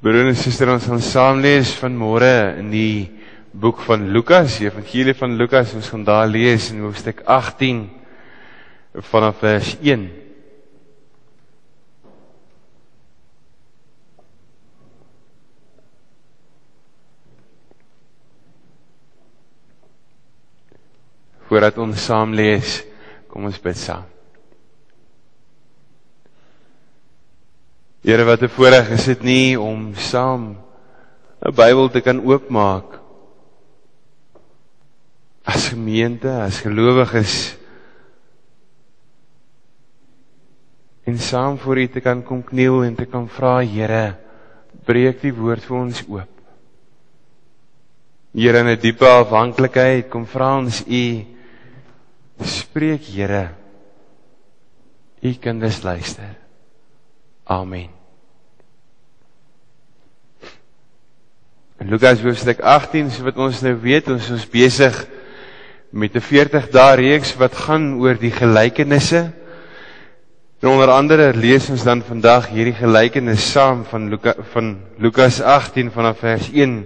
Broer en suster, ons gaan saam lees van môre in die boek van Lukas, die evangelie van Lukas. Ons gaan daar lees in hoofstuk 18 vanaf vers 1. Voordat ons saam lees, kom ons bid saam. Here wat 'n voorreg is dit nie om saam 'n Bybel te kan oopmaak as gemeente, as gelowiges en saam voor U te kan kom kniel en te kan vra Here, breek die woord vir ons oop. Here in 'n diepe afhanklikheid kom vra ons U spreek Here. U kinders luister. Amen. Lukas hoofstuk 18, so wat ons nou weet, ons is besig met 'n 40 dae reeks wat gaan oor die gelykenisse. En onder andere lees ons dan vandag hierdie gelykenis saam van Luka, van Lukas 18 vanaf vers 1.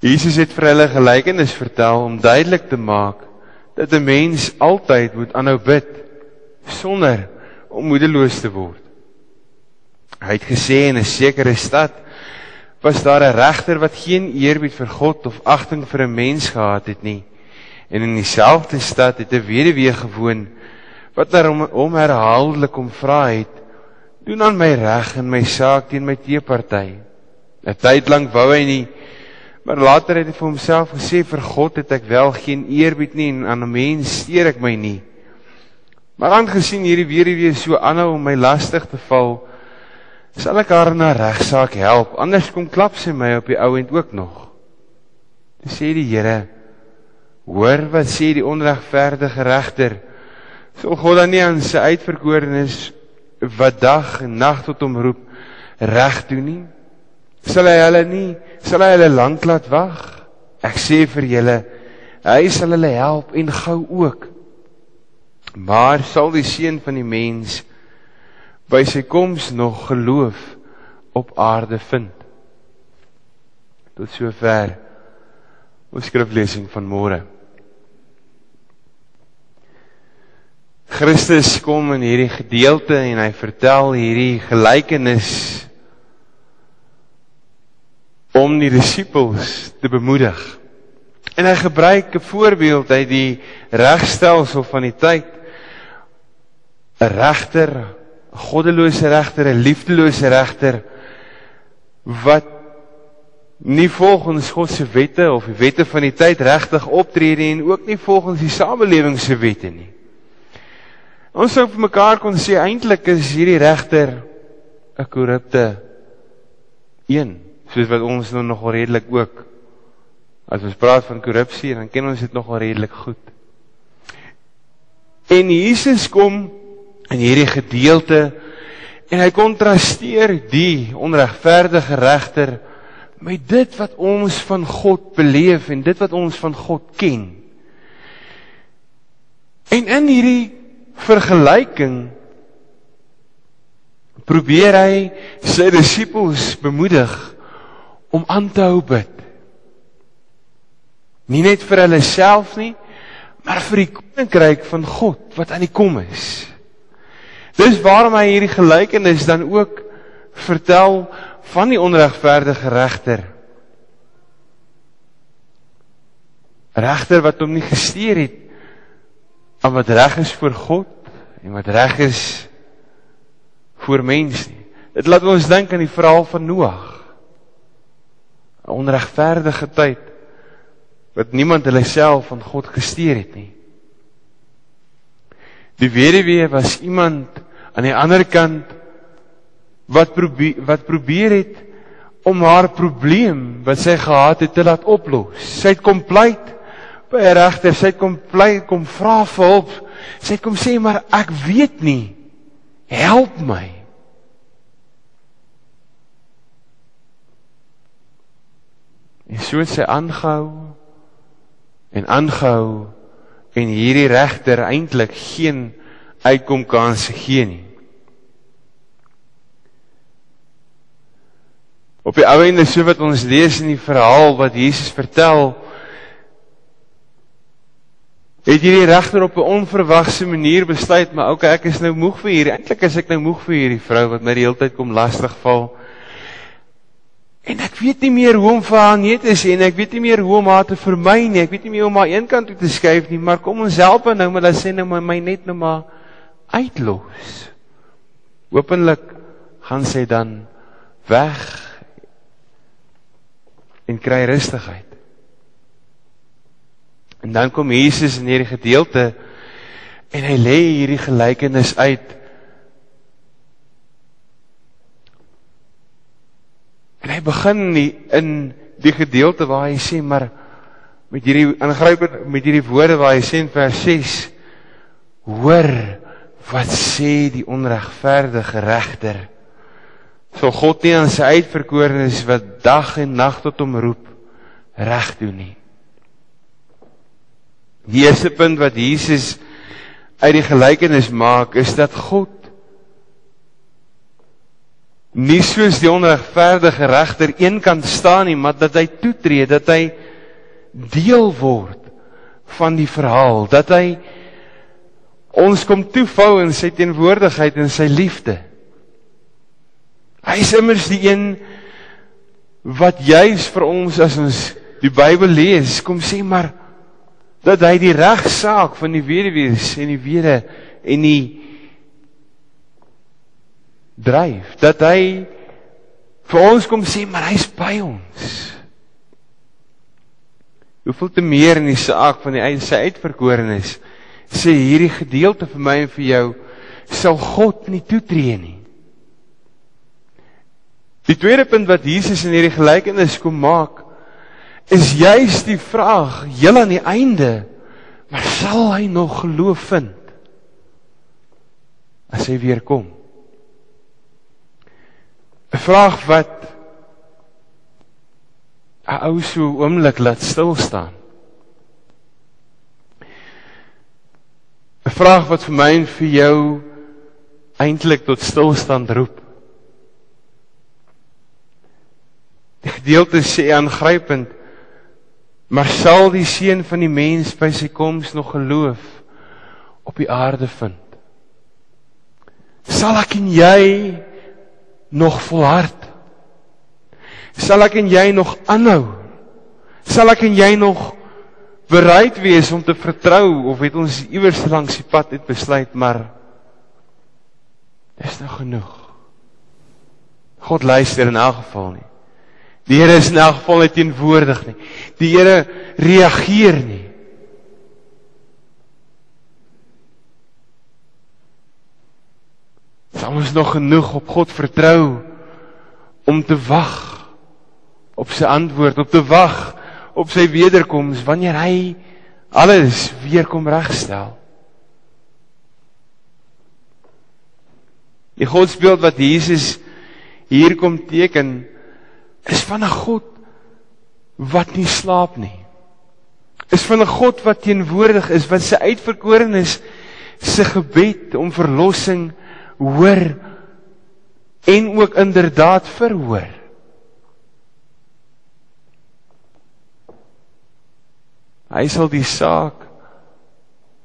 Jesus het vir hulle gelykenis vertel om duidelik te maak dat 'n mens altyd moet aanhou bid sonder om moedeloos te word. Hy het gesê in 'n sekere stad was daar 'n regter wat geen eerbied vir God of agting vir 'n mens gehad het nie. En in dieselfde stad het 'n weduwee gewoon wat na hom, hom herhaaldelik kom vra het: "Doen aan my reg in my saak teen my teeparty." 'n Tyd lank wou hy nie, maar later het hy vir homself gesê: "Vir God het ek wel geen eerbied nie en aan 'n mens steur ek my nie." Maar aangesien hierdie weduwee so aanhou om my lastig te val, sal ek haar na regsaak help, anders kom klap sy my op die ou end ook nog. Toe sê die Here: Hoor wat sê die onregverdige regter? Sal God dan nie aan sy uitverkorenes wat dag en nag tot hom roep reg doen nie? Sal hy hulle nie, sal hy hulle lank laat wag? Ek sê vir julle, hy sal hulle help en gou ook. Maar sal die seun van die mens by sy koms nog geloof op aarde vind. Tot sover ons skriflesing van môre. Christus kom in hierdie gedeelte en hy vertel hierdie gelykenis om die disippels te bemoedig. En hy gebruik 'n voorbeeld uit die regstelsel van die tyd. 'n Regter goddelose regter, 'n liefdelose regter wat nie volgens God se wette of die wette van die tyd regtig optree nie en ook nie volgens die samelewing se wette nie. Ons sou vir mekaar kon sê eintlik is hierdie regter 'n korrupte een, soos wat ons nou nog redelik ook as ons praat van korrupsie, dan ken ons dit nog redelik goed. En Jesus kom in hierdie gedeelte en hy kontrasteer die onregverdige regter met dit wat ons van God beleef en dit wat ons van God ken. En in hierdie vergelyking probeer hy sy disippels bemoedig om aan te hou bid. Nie net vir hulle self nie, maar vir die koninkryk van God wat aan die kom is. Dis waarom hy hierdie gelykenis dan ook vertel van die onregverdige regter. Regter wat hom nie gesteer het aan wat reg is vir God en wat reg is vir mens nie. Dit laat ons dink aan die verhaal van Noag. 'n Onregverdige tyd wat niemand hulle self van God gesteer het nie. Die weduwee was iemand aan die ander kant wat probeer wat probeer het om haar probleem wat sy gehad het te laat oplos. Sy het kom pleit by 'n regter, sy het kom pleit, kom vra vir hulp. Sy het kom sê maar ek weet nie. Help my. En so het sy aangehou en aangehou en hierdie regter eintlik geen uitkom kans gee nie. Op die ou einde so wat ons lees in die verhaal wat Jesus vertel, het jy die regter op 'n onverwagse manier besluit, maar okay, ek is nou moeg vir hierdie. Eintlik is ek nou moeg vir hierdie vrou wat my die hele tyd kom lastigval. En ek weet nie meer hoe om vir haar nee te sê en ek weet nie meer hoe om haar te vermy nie. Ek weet nie meer hoe om haar eenkant toe te skuif nie, maar kom ons help haar nou met dat sê nou my, my net nou maar uitlos. Hoopelik gaan sy dan weg en kry rustigheid. En dan kom Jesus in hierdie gedeelte en hy lê hierdie gelykenis uit En hy begin die, in die gedeelte waar hy sê maar met hierdie aangrypend met hierdie woorde waar hy sê in vers 6 hoor wat sê die onregverdige regter sal God nie aan sy uitverkorenes wat dag en nag tot hom roep reg doen nie Die eerste punt wat Jesus uit die gelykenis maak is dat God nie soos die onregverdige regter eenkant staan nie, maar dat hy toetree, dat hy deel word van die verhaal, dat hy ons kom toevou in sy teenwoordigheid en sy liefde. Hy is immers die een wat juis vir ons as ons die Bybel lees, kom sê maar dat hy die regsaak van die weduwees en die wede en die dryf dat hy vir ons kom sê maar hy's by ons. Hoeveel te meer in die saak van die sy uitverkorenes sê hierdie gedeelte vir my en vir jou sal God nie toetree nie. Die tweede punt wat Jesus in hierdie gelykenis kom maak is juis die vraag heel aan die einde maar sal hy nog geloof vind as hy weer kom 'n vraag wat 'n ou so oomblik laat stil staan. 'n Vraag wat vir my en vir jou eintlik tot stilstand roep. Die gedeelte sê aangrypend maar sal die seun van die mens by sy koms nog geloof op die aarde vind? Sal ek en jy nog volhard? Sal ek en jy nog aanhou? Sal ek en jy nog bereid wees om te vertrou of het ons iewers langs die pad net besluit maar dis nou genoeg. God luister in elk geval nie. Die Here is in elk geval nie teenwoordig nie. Die Here reageer nie. Sal ons nog genoeg op God vertrou om te wag op sy antwoord, op te wag op sy wederkoms wanneer hy alles weer kom regstel? Die godsbeeld wat Jesus hier kom teken is van 'n God wat nie slaap nie. Is van 'n God wat teenwoordig is, wat sy uitverkorenes se gebed om verlossing hoor en ook inderdaad verhoor. Hy sal die saak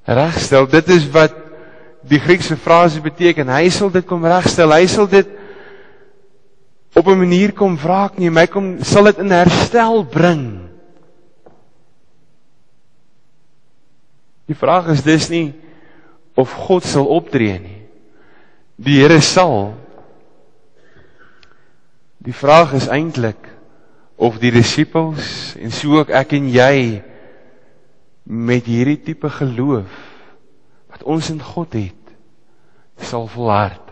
regstel. Dit is wat die Griekse frase beteken. Hy sal dit kom regstel. Hy sal dit op 'n manier kom wraak nie, my kom sal dit in herstel bring. Die vraag is dis nie of God sal optree nie. Die Here sal Die vraag is eintlik of die disippels en so ook ek en jy met hierdie tipe geloof wat ons in God het sal volhard.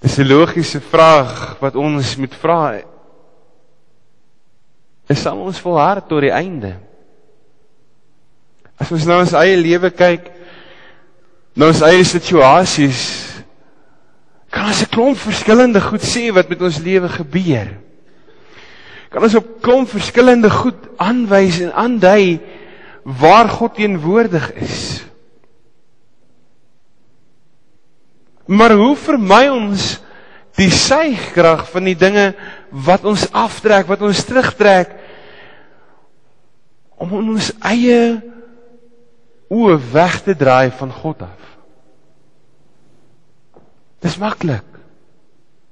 Dis 'n logiese vraag wat ons moet vra. Is sal ons volhard tot die einde? As ons nou ons eie lewe kyk, nou ons eie situasies, kan ons 'n klomp verskillende goed sê wat met ons lewe gebeur. Kan ons op klomp verskillende goed aanwys en aandui waar God teenwoordig is. Maar hoe vermy ons die suigkrag van die dinge wat ons aftrek, wat ons terugtrek om ons eie oë weg te draai van God af? Dis maklik.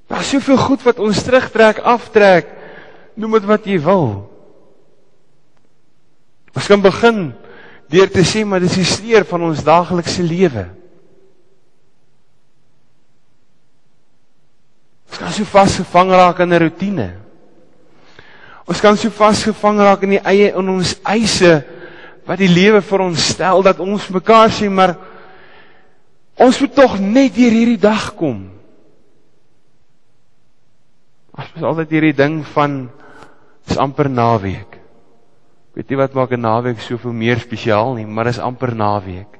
Daar's soveel goed wat ons terugtrek, aftrek. Noem dit wat jy wil. Ons kan begin deur te sê maar dis die steur van ons daaglikse lewe. Ons kan so vasgevang raak in 'n rotine. Ons kan so vasgevang raak in die eie in ons eise wat die lewe vir ons stel dat ons mekaar sê maar ons moet tog net deur hierdie dag kom. Ons is altyd hierdie ding van is amper naweek. Ek weet nie wat maak 'n naweek soveel meer spesiaal nie, maar is amper naweek.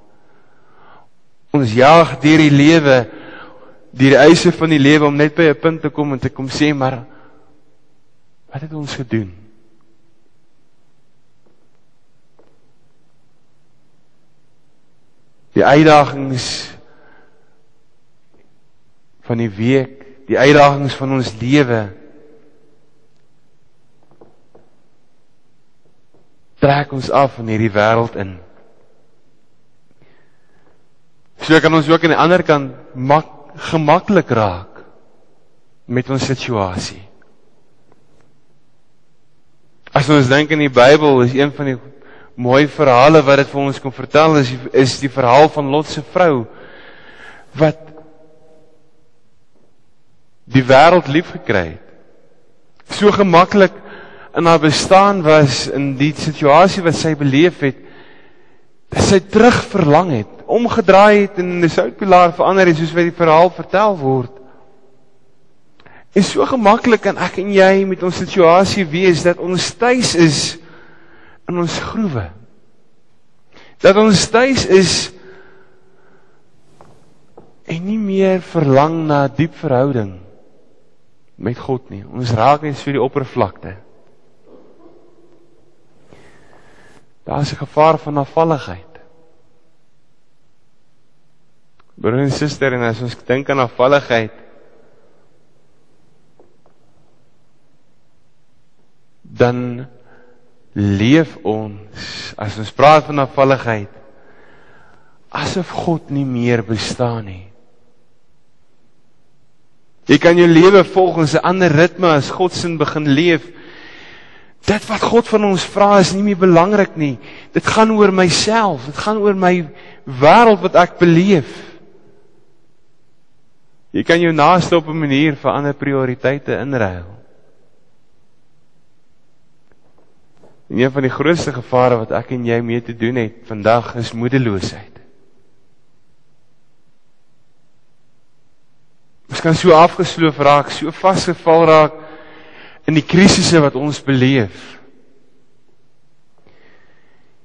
Ons jaag deur die lewe, die eise van die lewe om net by 'n punt te kom en te kom sê maar wat het ons gedoen? Die uitdagings van die week, die uitdagings van ons lewe trek ons af in hierdie wêreld in. So kan ons ook aan die ander kant mak, gemaklik raak met ons situasie. As ons dink in die Bybel is een van die mooi verhale wat dit vir ons kom vertel is is die verhaal van Lot se vrou wat die wêreld lief gekry het. So gemaklik in haar bestaan was in die situasie wat sy beleef het dat sy terug verlang het, omgedraai het en 'n soutpilaar verander het soos wat die verhaal vertel word. En so gemaklik kan ek en jy met ons situasie wees dat ons tuis is in ons groewe. Dat ons tuis is en nie meer verlang na diep verhouding met God nie. Ons raak net so die oppervlakte. Daar is 'n gevaar van afvalligheid. Broer en suster, en as ons dink aan afvalligheid, dan leef ons as ons praat van afvalligheid asof God nie meer bestaan nie. Jy kan jou lewe volgens 'n ander ritme as God se begin leef Dit wat God van ons vra is nie meer belangrik nie. Dit gaan oor myself, dit gaan oor my wêreld wat ek beleef. Jy kan jou naaste op 'n manier vir ander prioriteite inruil. En een van die grootste gevare wat ek en jy mee te doen het vandag is moedeloosheid. Ons kan so afgesloof raak, so vasgeval raak in die krisisse wat ons beleef.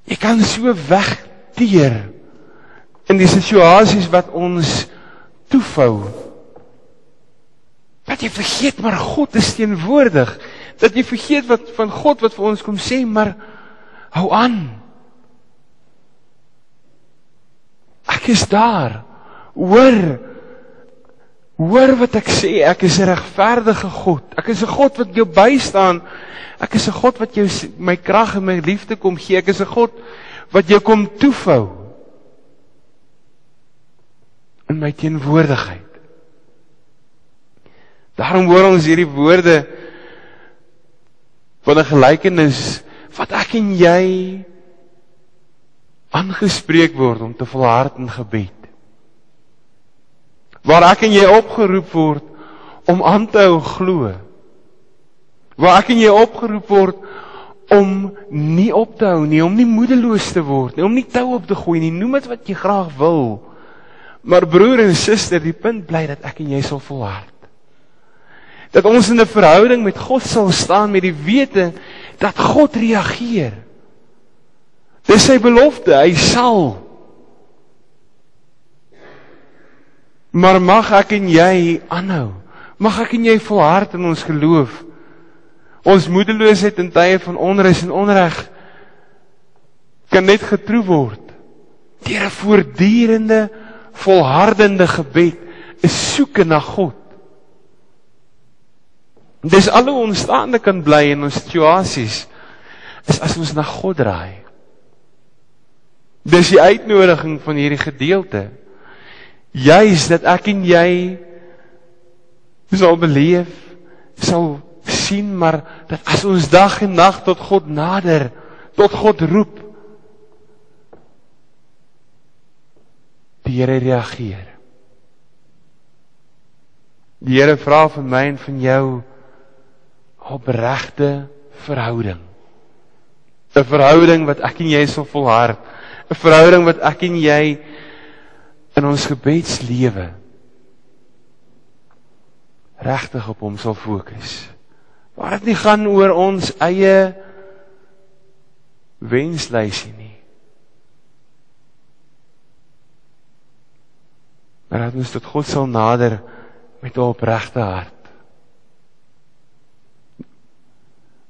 Jy kan so wegteer in die situasies wat ons toefou. Dat jy vergeet maar God is teenwoordig. Dat jy vergeet wat van God wat vir ons kom sê, maar hou aan. Ek is daar. Hoor Hoor wat ek sê, ek is 'n regverdige God. Ek is 'n God wat jou bystaan. Ek is 'n God wat jou my krag en my liefde kom gee. Ek is 'n God wat jou kom toefou in my teenwoordigheid. Daarom hoor ons hierdie woorde van 'n gelykenis wat ek en jy aangespreek word om te volhard in gebed waar ek en jy opgeroep word om aan te hou glo. Waar ek en jy opgeroep word om nie op te hou nie, om nie moedeloos te word nie, om nie tou op te gooi nie, noem dit wat jy graag wil. Maar broer en suster, die punt bly dat ek en jy sal volhard. Dat ons in 'n verhouding met God sal staan met die wete dat God reageer. Dis sy belofte, hy sal Maar mag ek en jy aanhou. Mag ek en jy volhard in ons geloof. Ons moedeloosheid in tye van onrus en onreg kan net getroof word deur 'n voortdurende volhardende gebed is soeke na God. Dis al hoe ons staande kan bly in ons situasies is as ons na God draai. Dis die uitnodiging van hierdie gedeelte. Juis dat ek en jy sal beleef, sal sien maar dat as ons dag en nag tot God nader, tot God roep, die Here reageer. Die Here vra van my en van jou opregte verhouding. 'n Verhouding wat ek en jy sal volhard. 'n Verhouding wat ek en jy in ons gebedslewe regtig op hom sal fokus. Waar dit nie gaan oor ons eie wenslysie nie. Maar dat ons tot God sal nader met 'n opregte hart.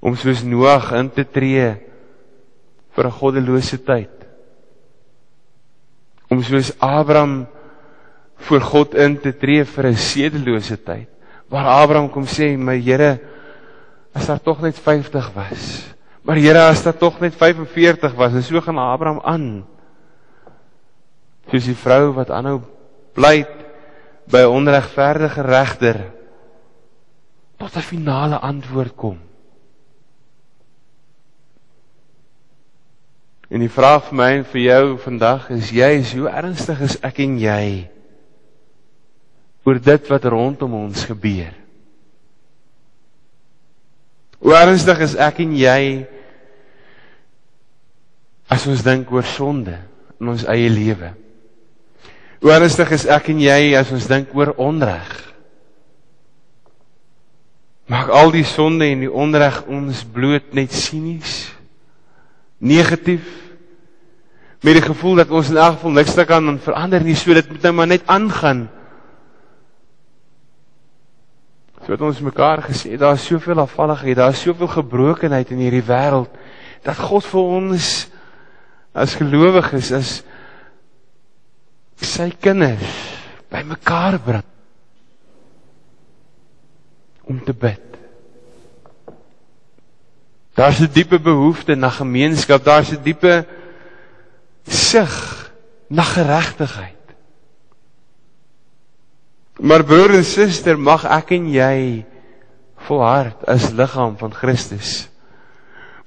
Om soos Noag in te tree vir 'n goddelose tyd. Om soos Abraham voor God in te tree vir 'n sedelose tyd. Waar Abraham kom sê, "My Here, as daar tog net 50 was. Maar Here, as daar tog net 45 was." En so gaan Abraham aan. Soos die vrou wat aanhou pleit by 'n onregverdige regter tot 'n finale antwoord kom. En die vraag vir my en vir jou vandag is jy is hoe ernstig is ek en jy oor dit wat rondom ons gebeur? Hoe ernstig is ek en jy as ons dink oor sonde in ons eie lewe? Hoe ernstig is ek en jy as ons dink oor onreg? Maak al die sonde en die onreg ons bloot net sinies? negatief met die gevoel dat ons in elk geval niks te kan verander nie, so dit moet nou maar net aangaan. So het ons mekaar gesê, daar is soveel afvalligheid, daar is soveel gebrokenheid in hierdie wêreld dat God vir ons as gelowiges is sy kinders bymekaar bring om te bid. Daar's 'n diepe behoefte na gemeenskap, daar's 'n diepe sug na geregtigheid. Maar broer en suster, mag ek en jy volhard as liggaam van Christus.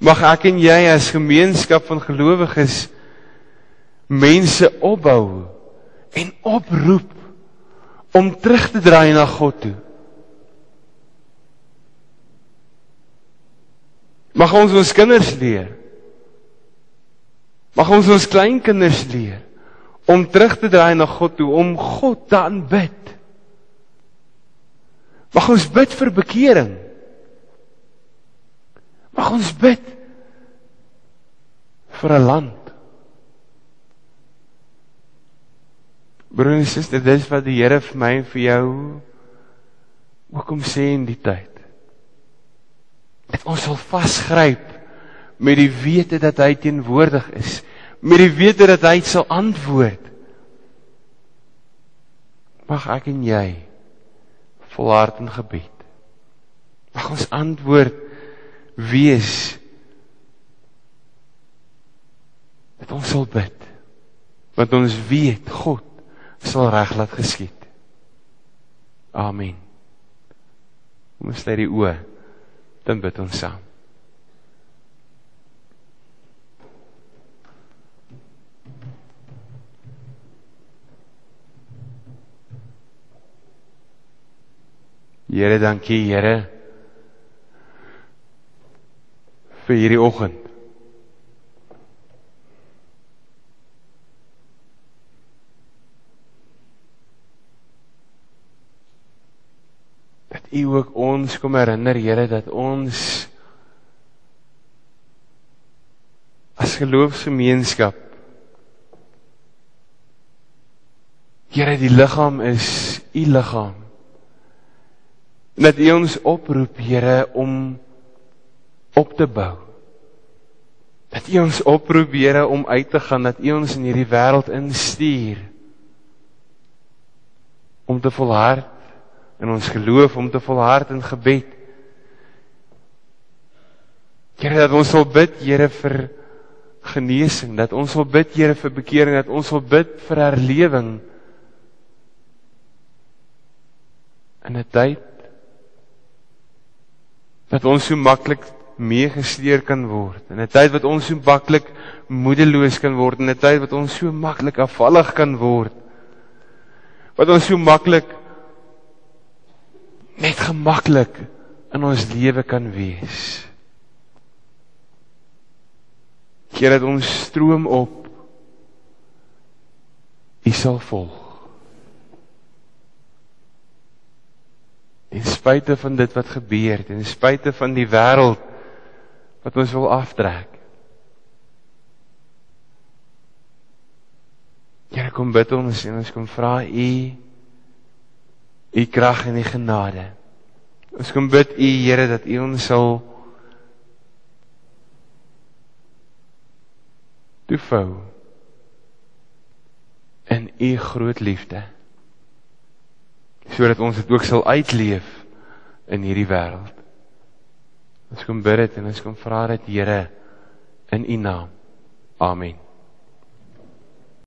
Mag ek en jy as gemeenskap van gelowiges mense opbou en oproep om terug te draai na God toe. Mag ons ons kinders leer. Mag ons ons kleinkinders leer om terug te draai na God toe, om God te aanbid. Mag ons bid vir bekering. Mag ons bid vir 'n land. Broer en suster, dis wat die Here vir my en vir jou ook kom sê in die tyd dat ons sal vasgryp met die wete dat hy teenwoordig is, met die wete dat hy sal antwoord. Mag ek en jy volhard in gebed. Mag ons antwoord wees dat ons sal bid. Want ons weet God sal reg laat geskied. Amen. Ons lê die oë dan bid ons saam. Here, dankie Here vir hierdie oggend. U ook ons kom herinner Here dat ons as geloofsgemeenskap Here die liggaam is U liggaam. Dat U ons oproep Here om op te bou. Dat U ons oproep Here om uit te gaan, dat U ons in hierdie wêreld instuur. om te volhard in ons geloof, om te volhard in gebed. Here dat ons sal bid, Here vir genesing, dat ons sal bid, Here vir bekering, dat ons sal bid vir herlewing. In 'n tyd dat ons so maklik meegesleer kan word, in 'n tyd wat ons so maklik moedeloos kan word, in 'n tyd wat ons so maklik afvallig kan word. Wat ons so maklik net gemaklik in ons lewe kan wees. Here dat ons stroom op U sal volg. In spite van dit wat gebeur het, in spite van die wêreld wat ons wil aftrek. Here kom bid ons en ons kom vra U U krag en U genade. Ons kom bid U Here dat U ons sal toevou in u groot liefde sodat ons dit ook sal uitleef in hierdie wêreld. Ons kom bid dit en ons kom vra dit Here in u naam. Amen.